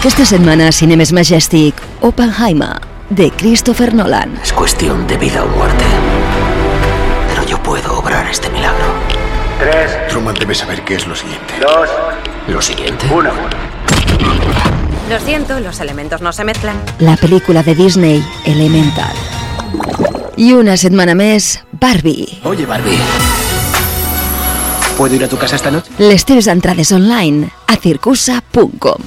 Aquesta setmana a Cinemes Majestic, Oppenheimer, de Christopher Nolan. Es cuestión de vida o muerte. Pero yo puedo obrar este milagro. Tres, Truman debe saber qué es lo siguiente. dos, Lo siguiente. uno. Lo siento, los elementos no se mezclan. La pel·lícula de Disney, Elemental. I una setmana més, Barbie. Oye, Barbie. ¿Puedo ir a tu casa esta noche? Les teves entrades online a circusa.com.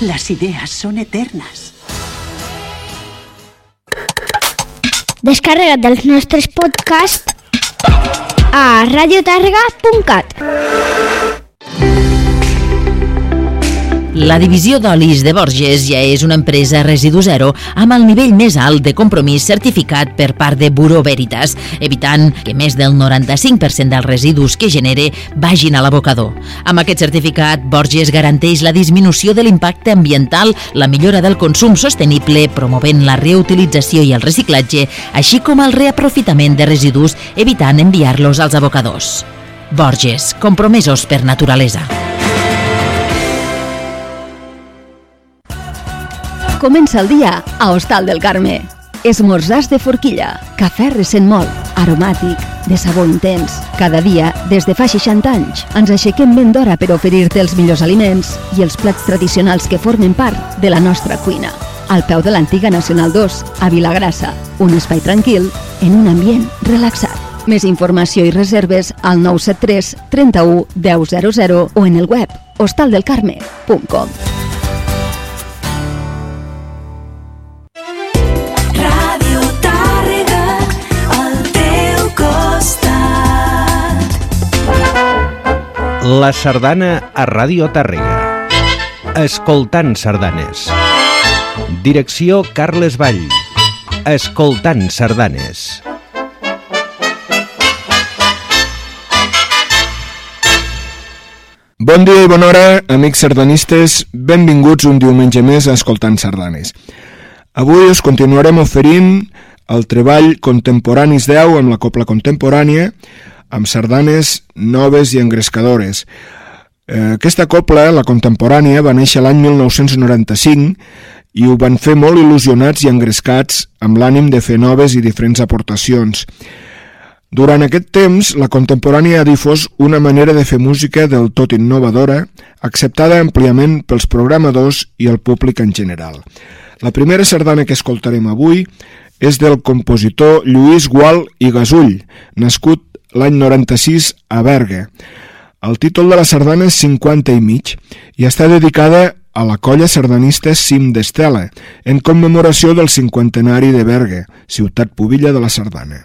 Las ideas son eternas. Descarrega't dels nostres podcasts a radiotàrrega.cat. La divisió d'olis de Borges ja és una empresa residu zero amb el nivell més alt de compromís certificat per part de Bureau Veritas, evitant que més del 95% dels residus que genere vagin a l'abocador. Amb aquest certificat, Borges garanteix la disminució de l'impacte ambiental, la millora del consum sostenible, promovent la reutilització i el reciclatge, així com el reaprofitament de residus, evitant enviar-los als abocadors. Borges, compromesos per naturalesa. Comença el dia a Hostal del Carme. Esmorzars de forquilla, cafè recent molt, aromàtic, de sabor intens. Cada dia, des de fa 60 anys, ens aixequem ben d'hora per oferir-te els millors aliments i els plats tradicionals que formen part de la nostra cuina. Al peu de l'antiga Nacional 2, a Vilagrassa, un espai tranquil en un ambient relaxat. Més informació i reserves al 973 31 1000 o en el web hostaldelcarme.com. La sardana a Ràdio Tàrrega. Escoltant sardanes. Direcció Carles Vall. Escoltant sardanes. Bon dia i bona hora, amics sardanistes. Benvinguts un diumenge més a Escoltant Sardanes. Avui us continuarem oferint el treball Contemporanis 10 amb la copla contemporània, amb sardanes noves i engrescadores. Eh, Aquesta copla, la contemporània, va néixer l'any 1995 i ho van fer molt il·lusionats i engrescats amb l'ànim de fer noves i diferents aportacions. Durant aquest temps, la contemporània ha difós una manera de fer música del tot innovadora, acceptada àmpliament pels programadors i el públic en general. La primera sardana que escoltarem avui és del compositor Lluís Gual i Gasull, nascut l'any 96 a Berga. El títol de la sardana és 50 i mig i està dedicada a la colla sardanista Cim d'Estela, en commemoració del cinquantenari de Berga, ciutat pubilla de la sardana.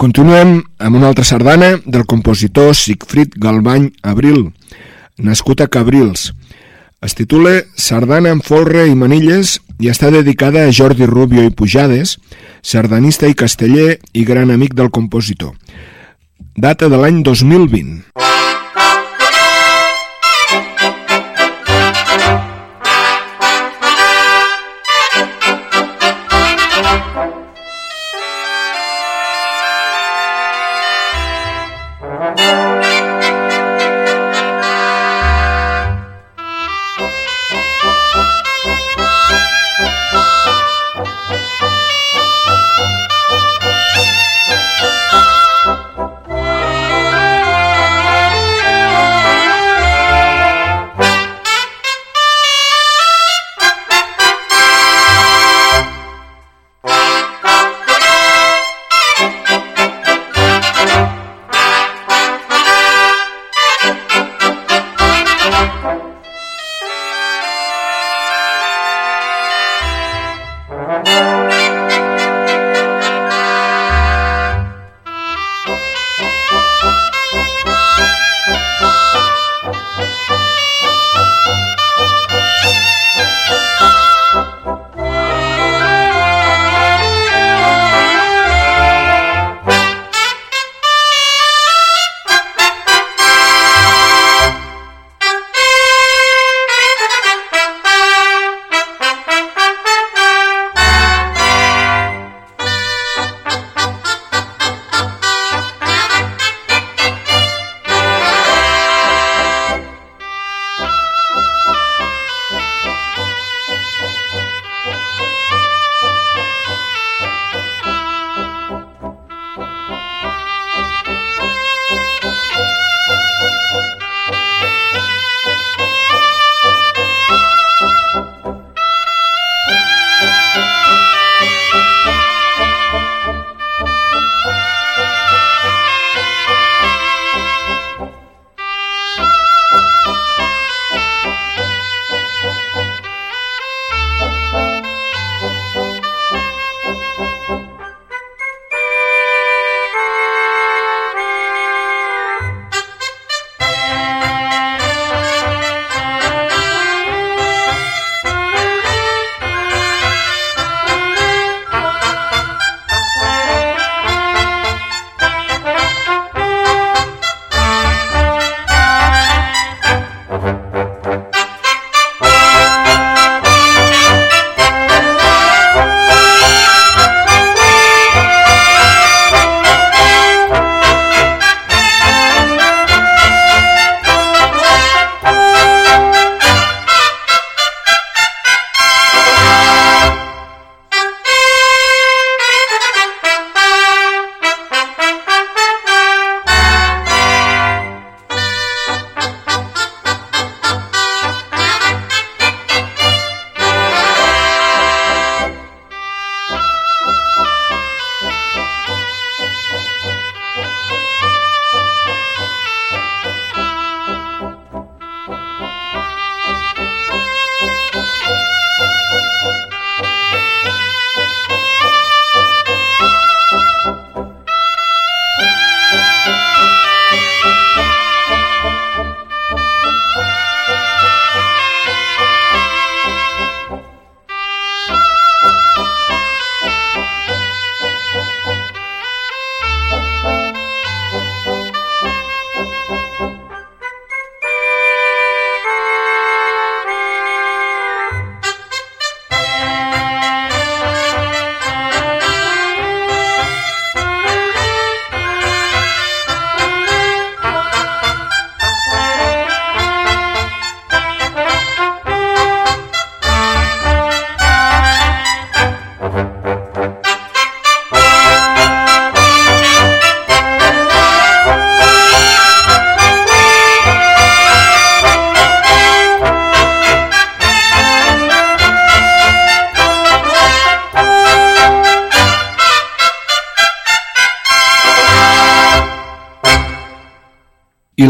Continuem amb una altra sardana del compositor Sigfrid Galbany Abril, nascut a Cabrils. Es titula Sardana amb folre i manilles i està dedicada a Jordi Rubio i Pujades, sardanista i casteller i gran amic del compositor. Data de l'any 2020.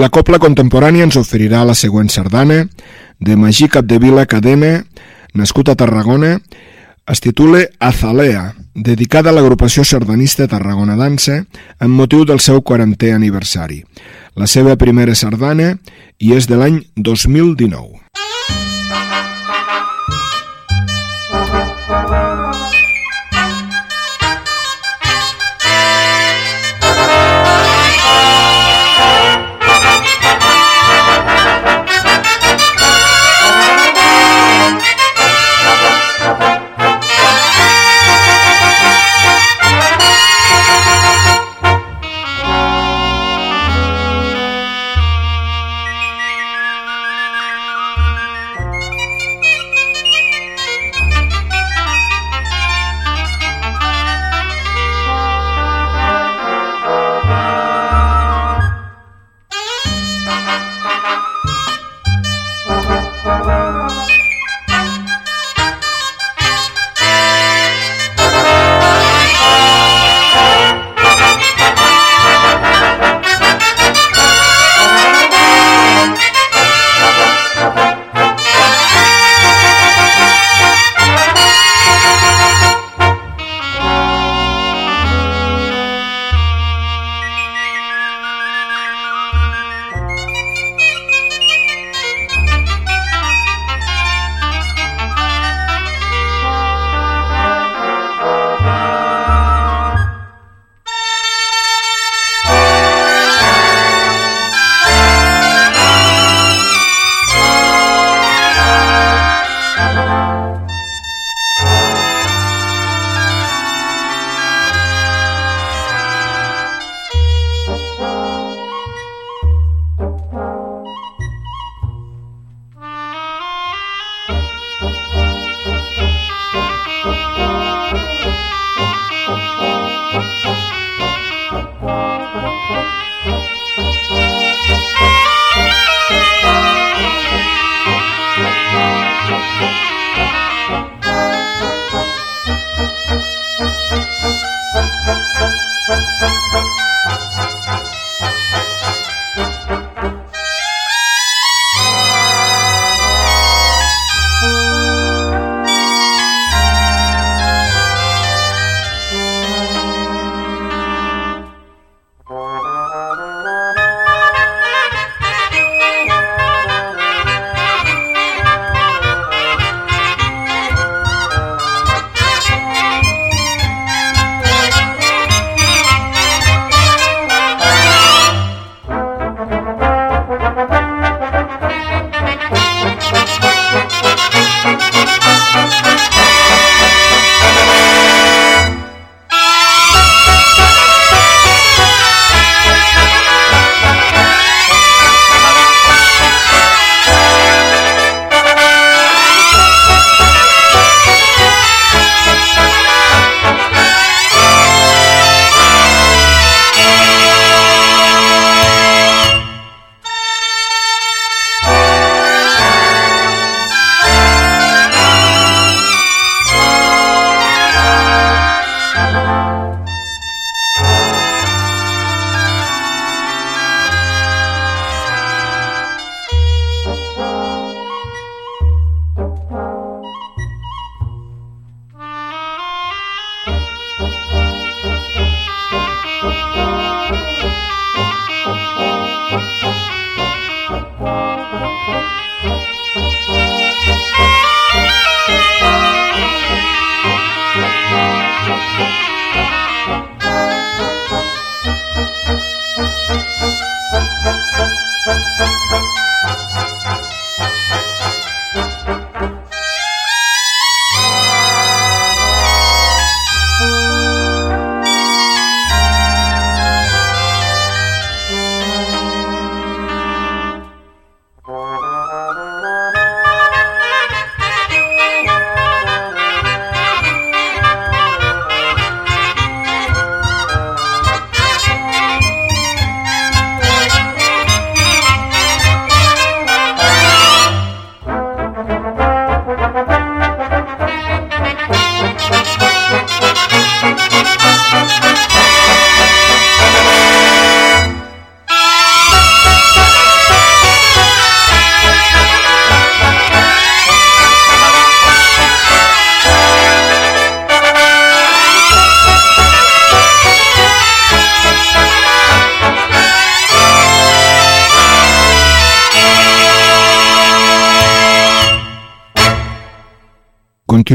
La Copla Contemporània ens oferirà la següent sardana de Magí Capdevila Cadena, nascut a Tarragona, es titula Azalea, dedicada a l'agrupació sardanista Tarragona Dansa amb motiu del seu 40è aniversari. La seva primera sardana i és de l'any 2019.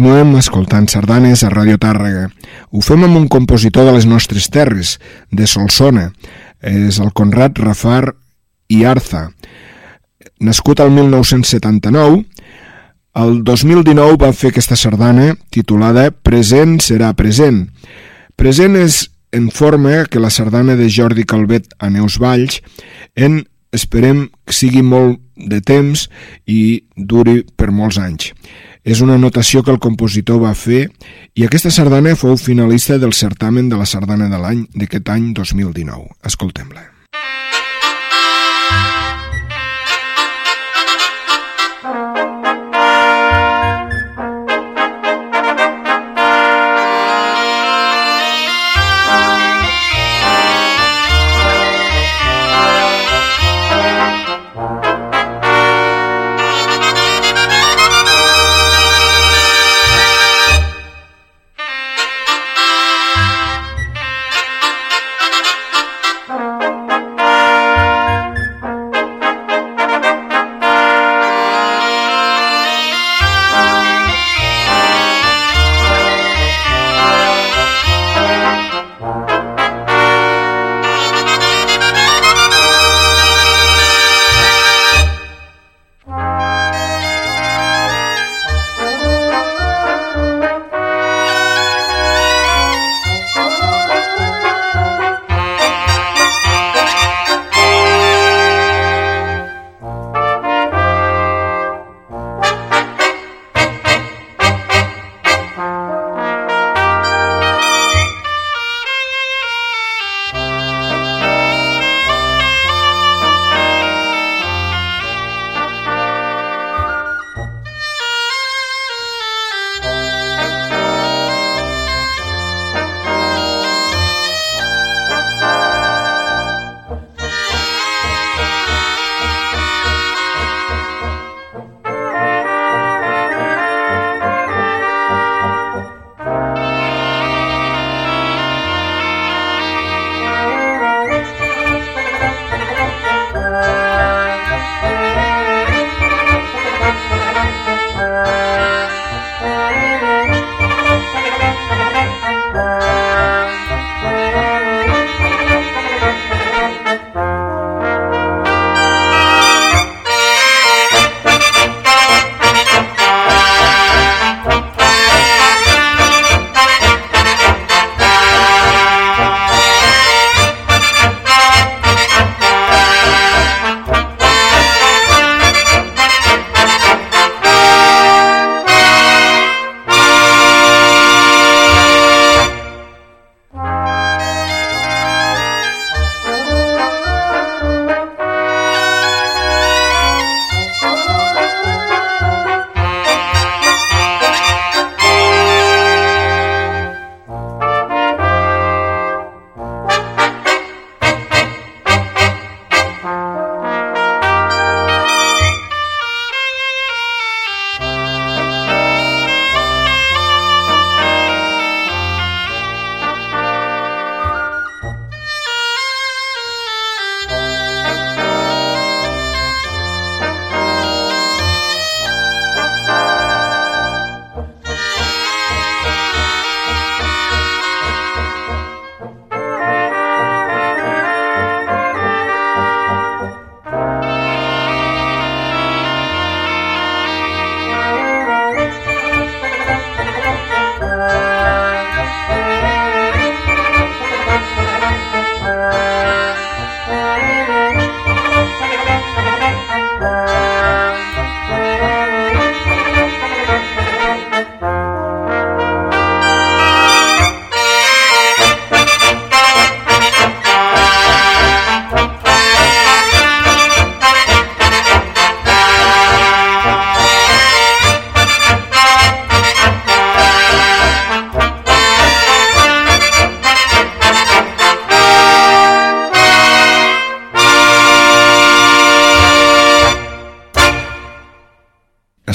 Continuem escoltant sardanes a Radio Tàrrega. Ho fem amb un compositor de les nostres terres, de Solsona. És el Conrad Rafar i Arza. Nascut al 1979, el 2019 va fer aquesta sardana titulada Present serà present. Present és en forma que la sardana de Jordi Calvet a Neus Valls en esperem que sigui molt de temps i duri per molts anys. És una notació que el compositor va fer i aquesta sardana fou finalista del certamen de la sardana de l'any d'aquest any 2019. Escoltem-la.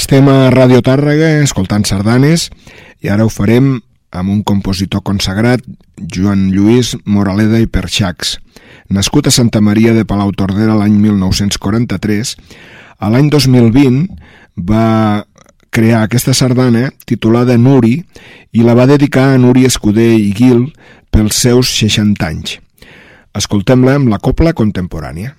Estem a Ràdio Tàrrega escoltant sardanes i ara ho farem amb un compositor consagrat, Joan Lluís Moraleda i Perxacs. Nascut a Santa Maria de Palau Tordera l'any 1943, a l'any 2020 va crear aquesta sardana titulada Nuri i la va dedicar a Nuri Escudé i Guil pels seus 60 anys. Escoltem-la amb la copla contemporània.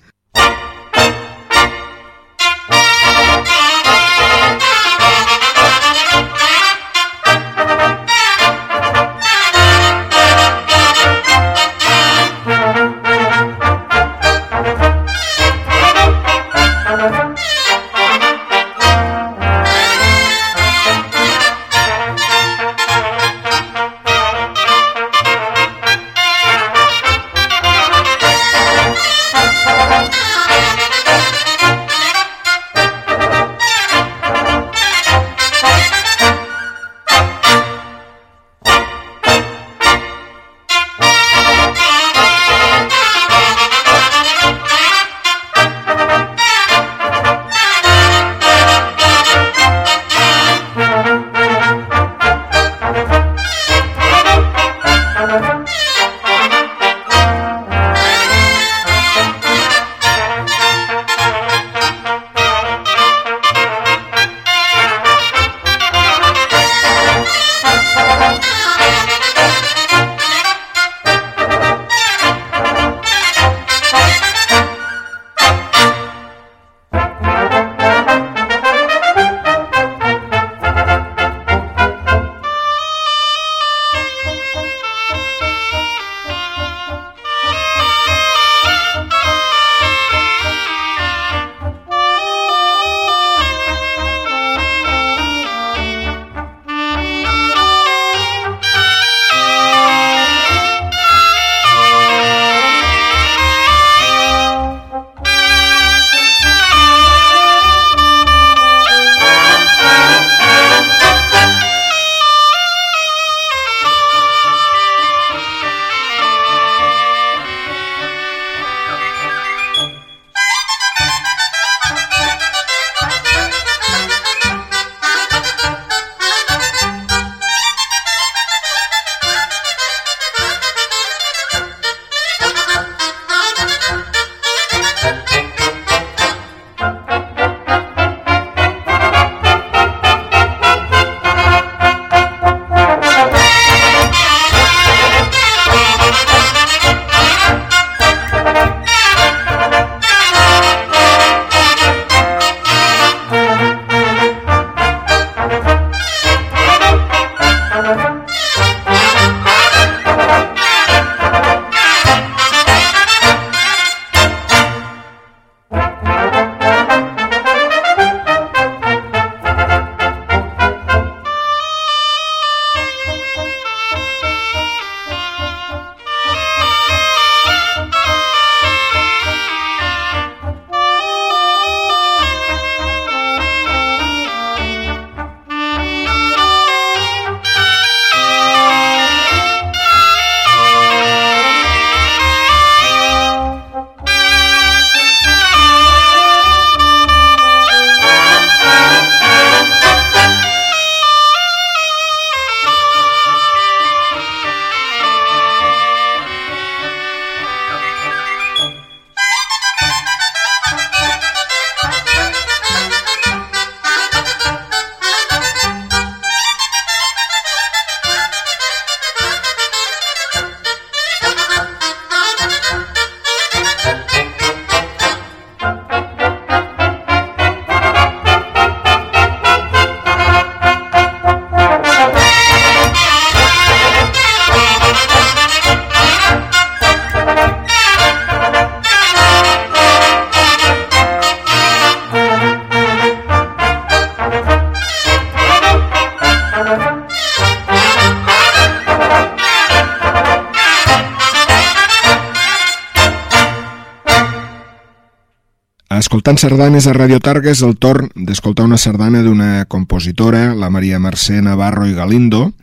Escoltant sardanes a Radio Targa és el torn d'escoltar una sardana d'una compositora, la Maria Mercè Navarro i Galindo.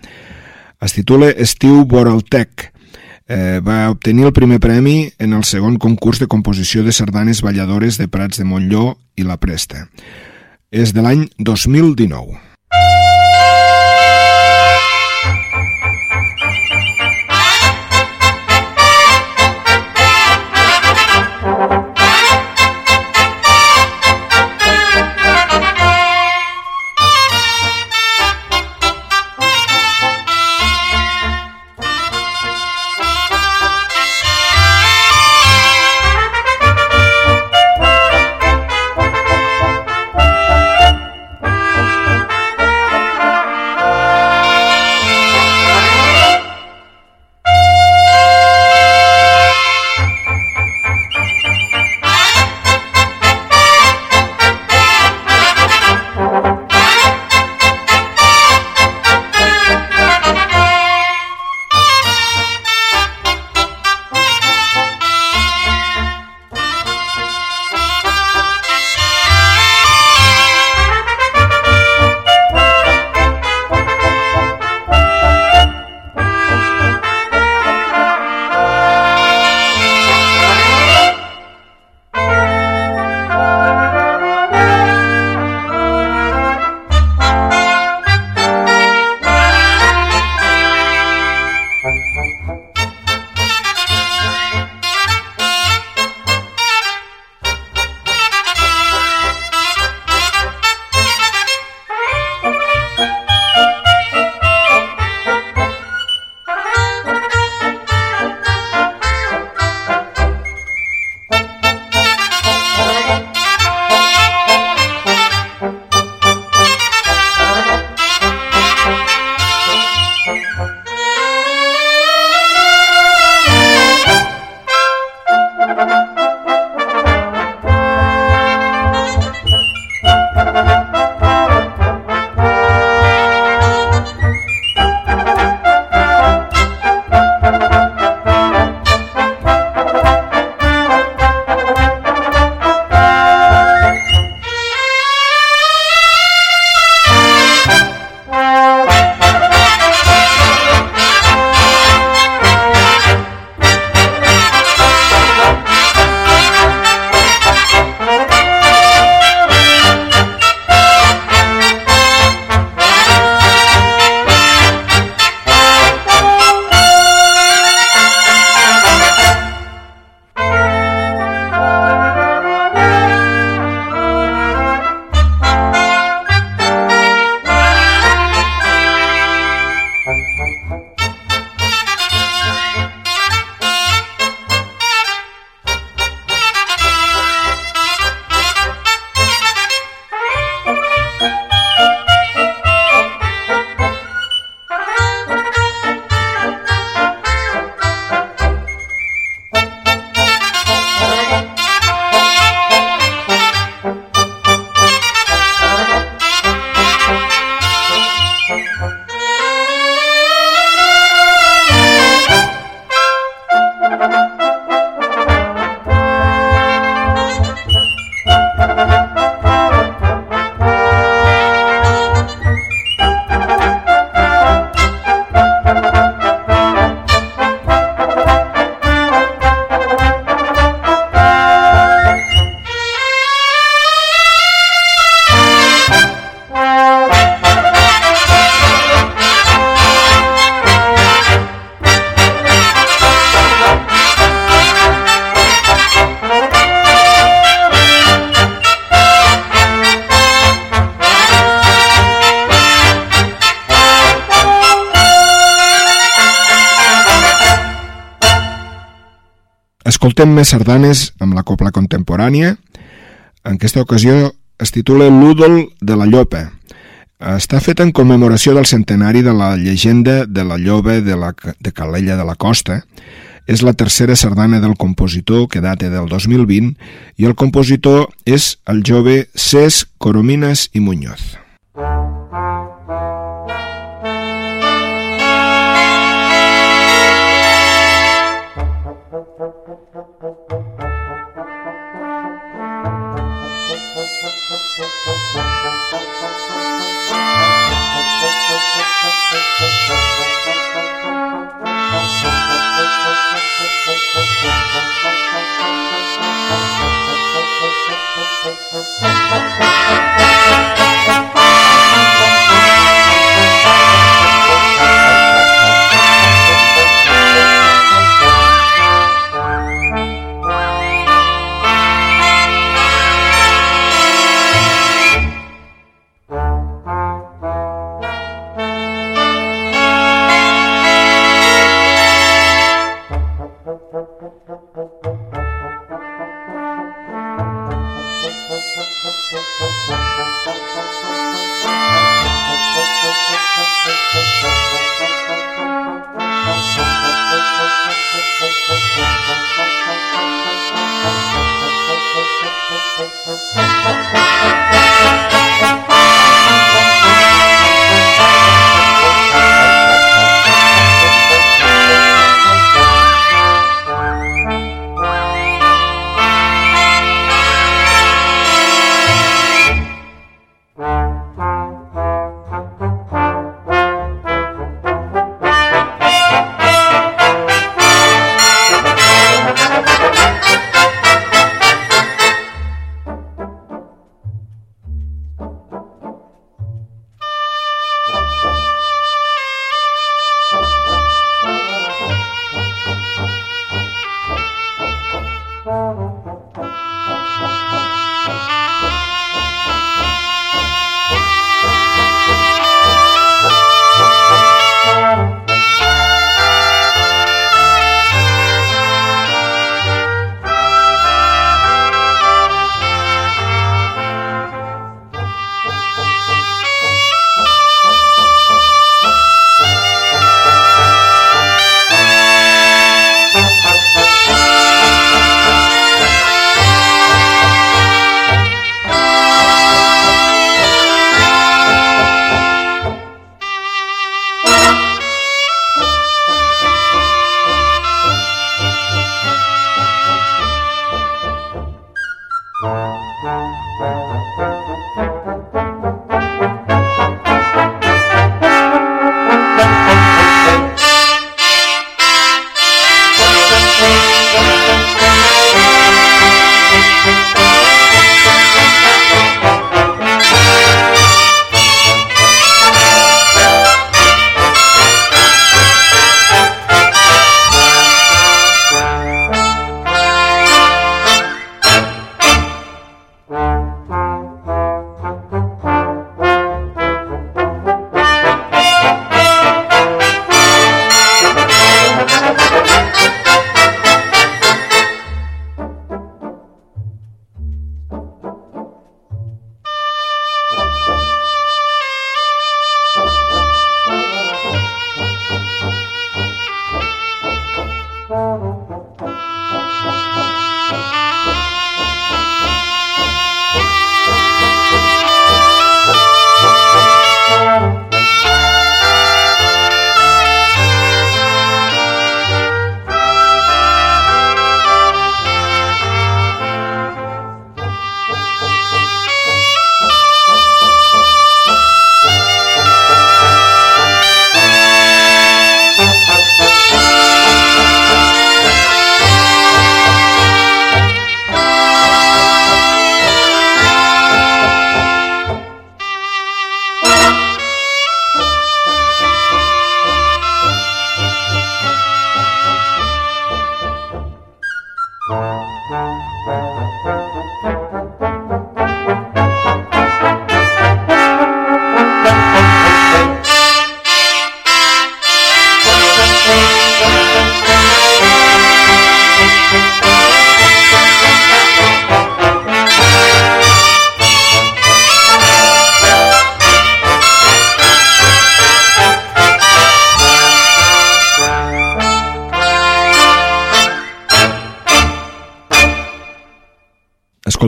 Es titula Estiu Voraltec. Eh, va obtenir el primer premi en el segon concurs de composició de sardanes balladores de Prats de Montlló i la Presta. És de l'any 2019. Escoltem més sardanes amb la copla contemporània. En aquesta ocasió es titula L'údol de la llopa. Està fet en commemoració del centenari de la llegenda de la lloba de, la, de Calella de la Costa. És la tercera sardana del compositor que data del 2020 i el compositor és el jove Cesc Coromines i Muñoz.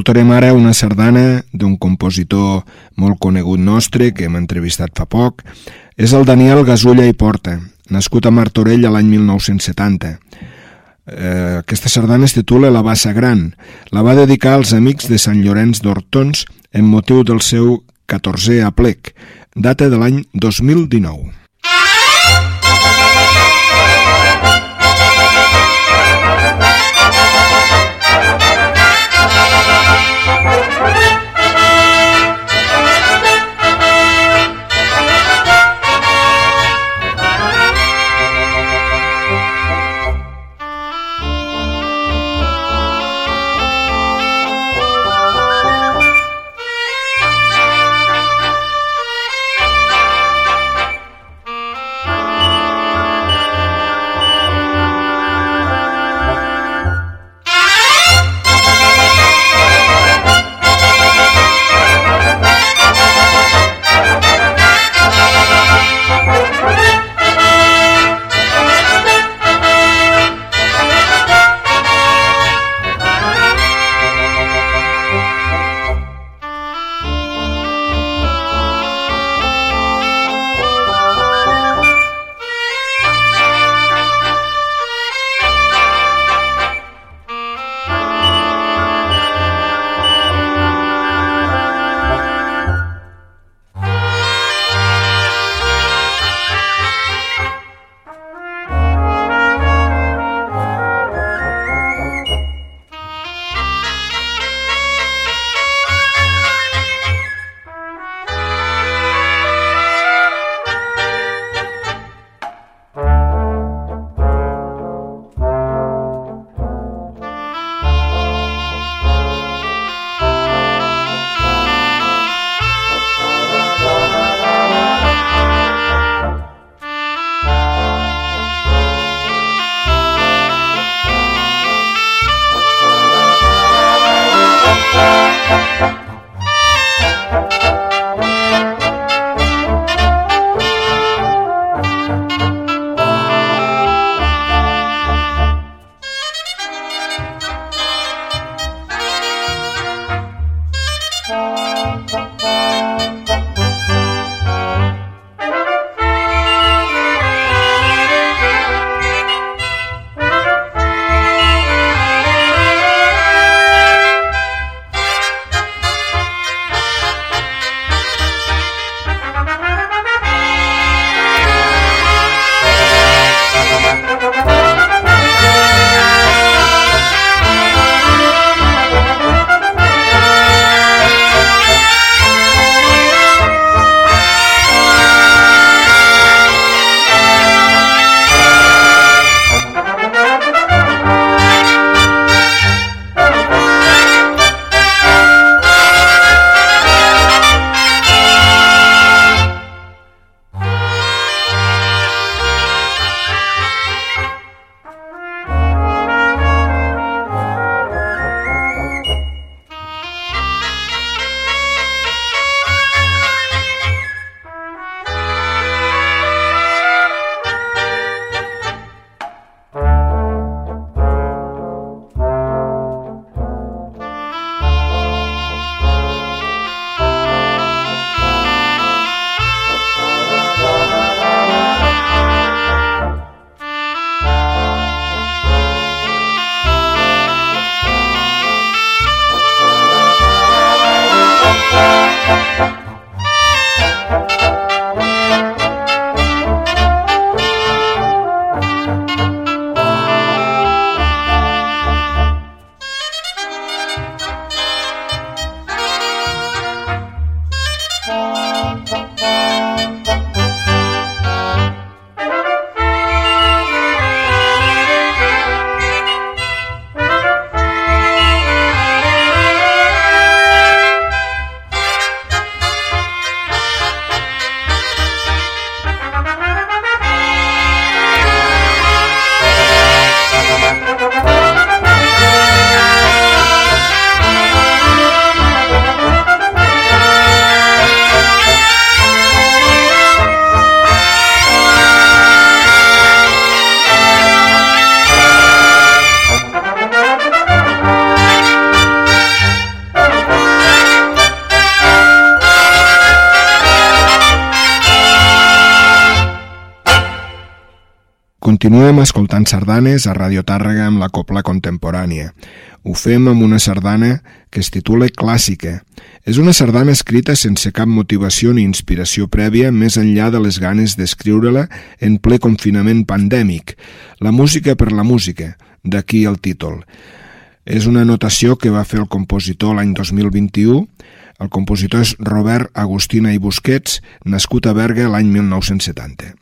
Escoltarem ara una sardana d'un compositor molt conegut nostre que hem entrevistat fa poc. És el Daniel Gasulla i Porta, nascut a Martorell l'any 1970. Eh, aquesta sardana es titula La Bassa Gran. La va dedicar als amics de Sant Llorenç d'Hortons en motiu del seu 14è aplec, data de l'any 2019. Continuem escoltant sardanes a Radio Tàrrega amb la copla contemporània. Ho fem amb una sardana que es titula Clàssica. És una sardana escrita sense cap motivació ni inspiració prèvia més enllà de les ganes d'escriure-la en ple confinament pandèmic. La música per la música, d'aquí el títol. És una anotació que va fer el compositor l'any 2021. El compositor és Robert Agustina i Busquets, nascut a Berga l'any 1970.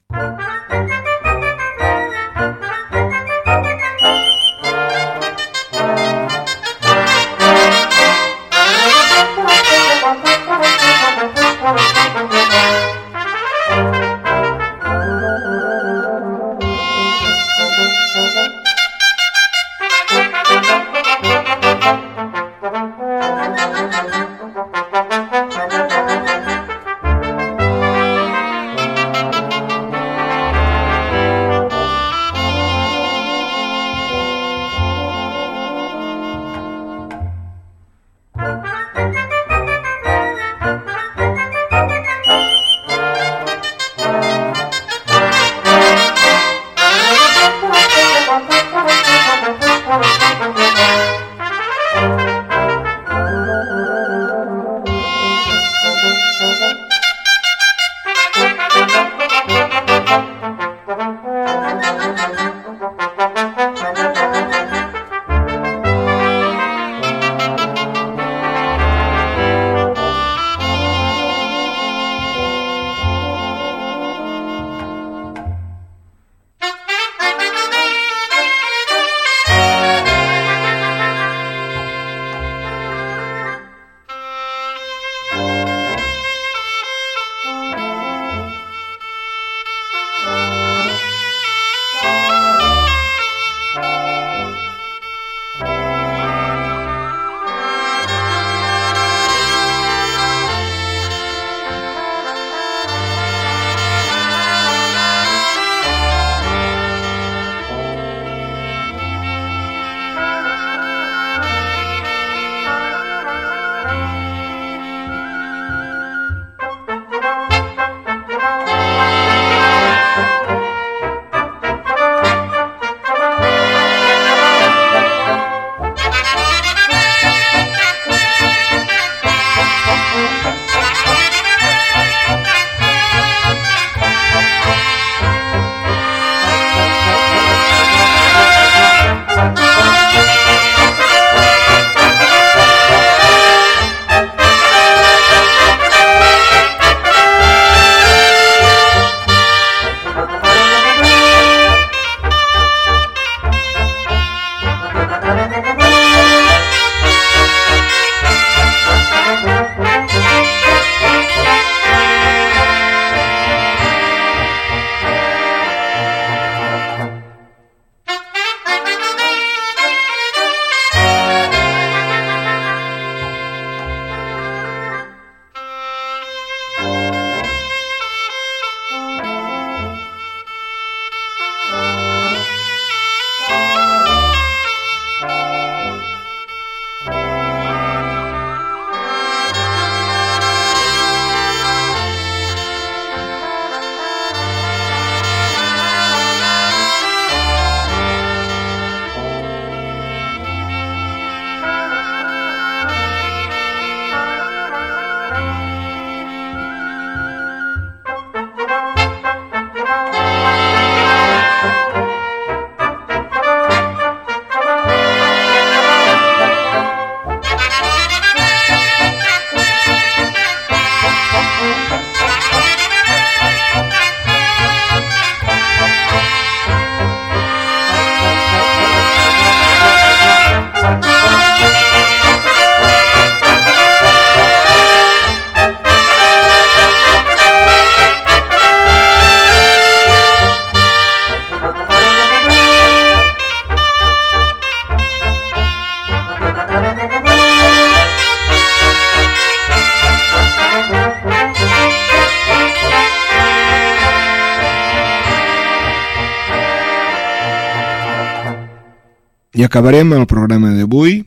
I acabarem el programa d'avui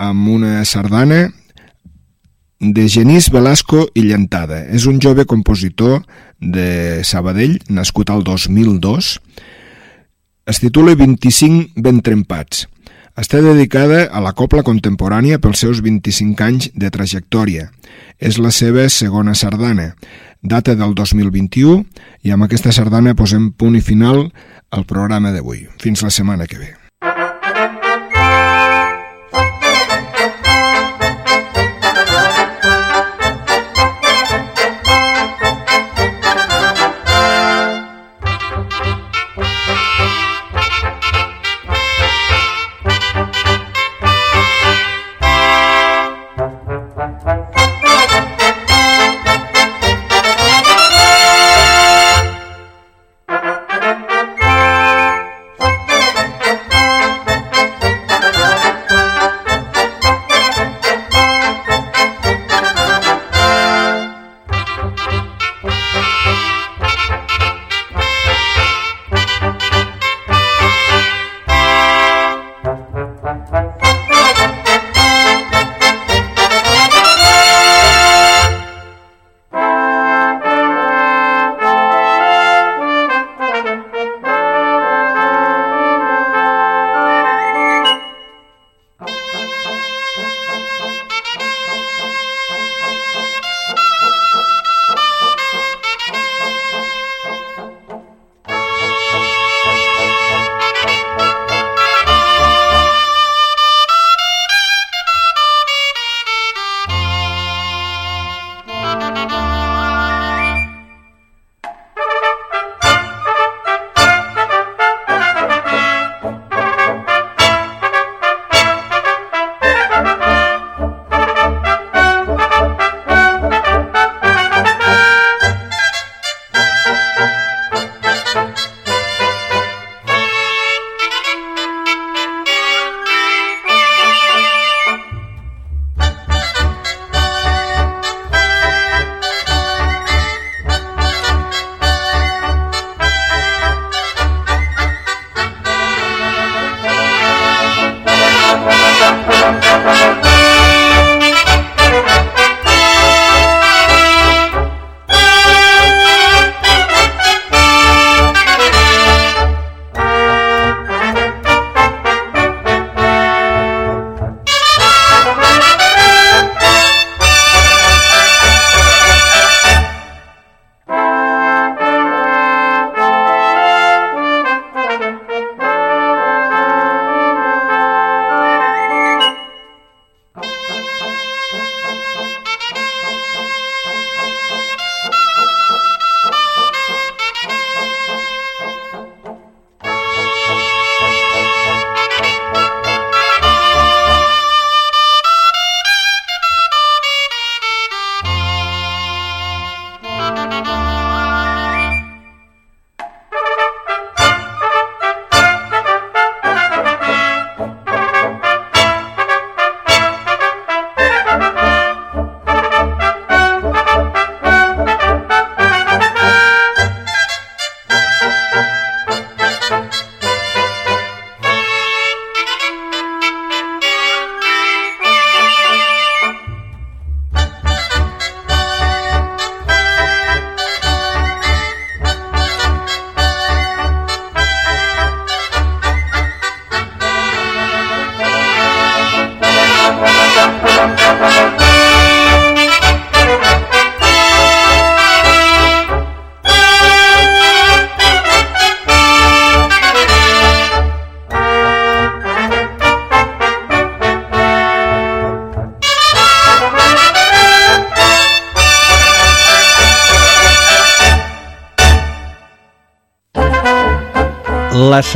amb una sardana de Genís Velasco i Llantada. És un jove compositor de Sabadell, nascut al 2002. es titula 25 ben trempats. Està dedicada a la copla contemporània pels seus 25 anys de trajectòria. És la seva segona sardana, data del 2021, i amb aquesta sardana posem punt i final al programa d'avui. Fins la setmana que ve.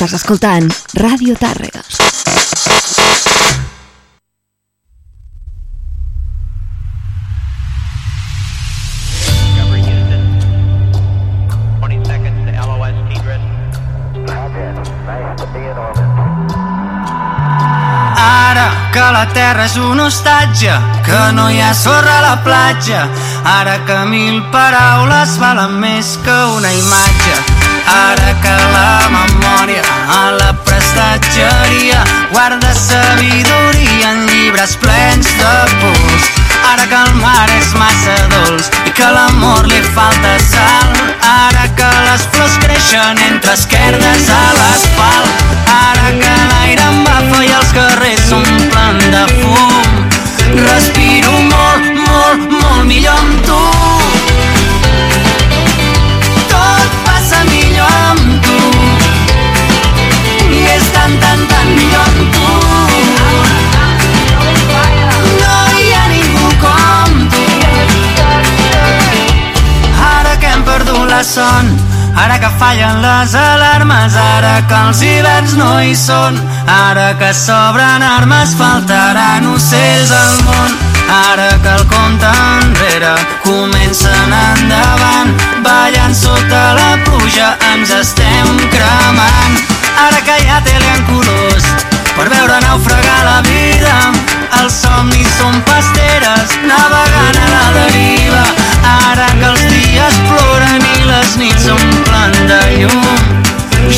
Estàs escoltant Ràdio Tàrrega. Ara que la terra és un hostatge, que no hi ha sorra a la platja, ara que mil paraules valen més que una imatge, ara que la memòria a la prestatgeria guarda sabidoria en llibres plens de pols, ara que el mar és massa dolç i que l'amor li falta sal, ara que les flors creixen entre esquerdes a l'asfalt, ara que l'aire em bafa i els carrers s'omplen de fum, respiro son, ara que fallen les alarmes, ara que els hiverns no hi són, ara que s'obren armes, faltaran ocells al món. Ara que el compte enrere comencen endavant, ballant sota la pluja ens estem cremant. Ara que hi ha tele en colors, per veure naufragar la vida, els somnis són pasteres navegant a la deriva. Ara que els dies ploren i les nits s'omplen de llum,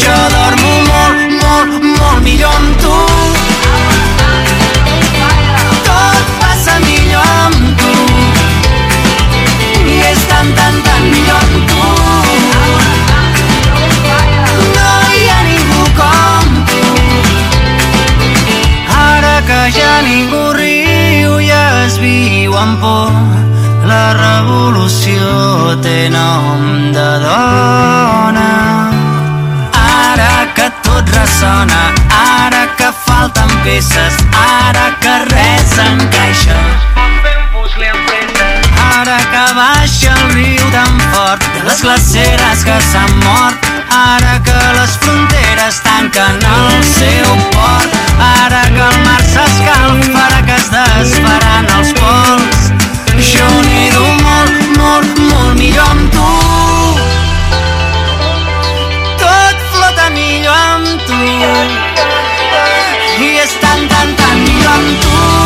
jo dormo molt, molt, molt millor amb tu. Tot passa millor amb tu i és tan, tan, tan millor amb tu. Ja ningú riu i es viu amb por, la revolució té nom de dona. Ara que tot ressona, ara que falten peces, ara que res encaixa. Ara que baixa el riu tan fort de les glaceres que s'han mort, ara que les fronteres tanquen el seu port, ara que el mar s'escalfa, ara que es desfaran els pols, jo nido molt, molt, molt millor amb tu. Tot flota millor amb tu. I és tan, tan, tan millor amb tu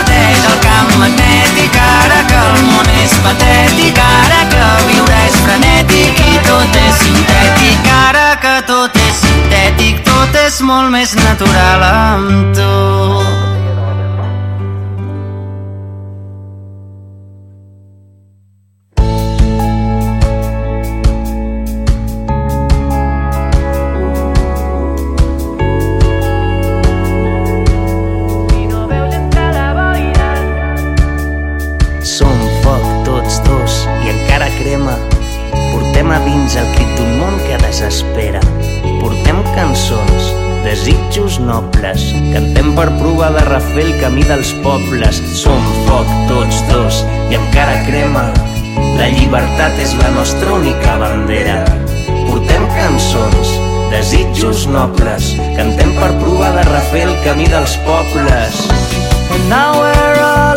s'inverteix el camp magnètic ara que el món és patètic ara que viure és frenètic i tot és sintètic ara que tot és sintètic tot és molt més natural amb tu refer el camí dels pobles. Som foc tots dos i encara crema. La llibertat és la nostra única bandera. Portem cançons, desitjos nobles. Cantem per provar de refer el camí dels pobles. And now we're all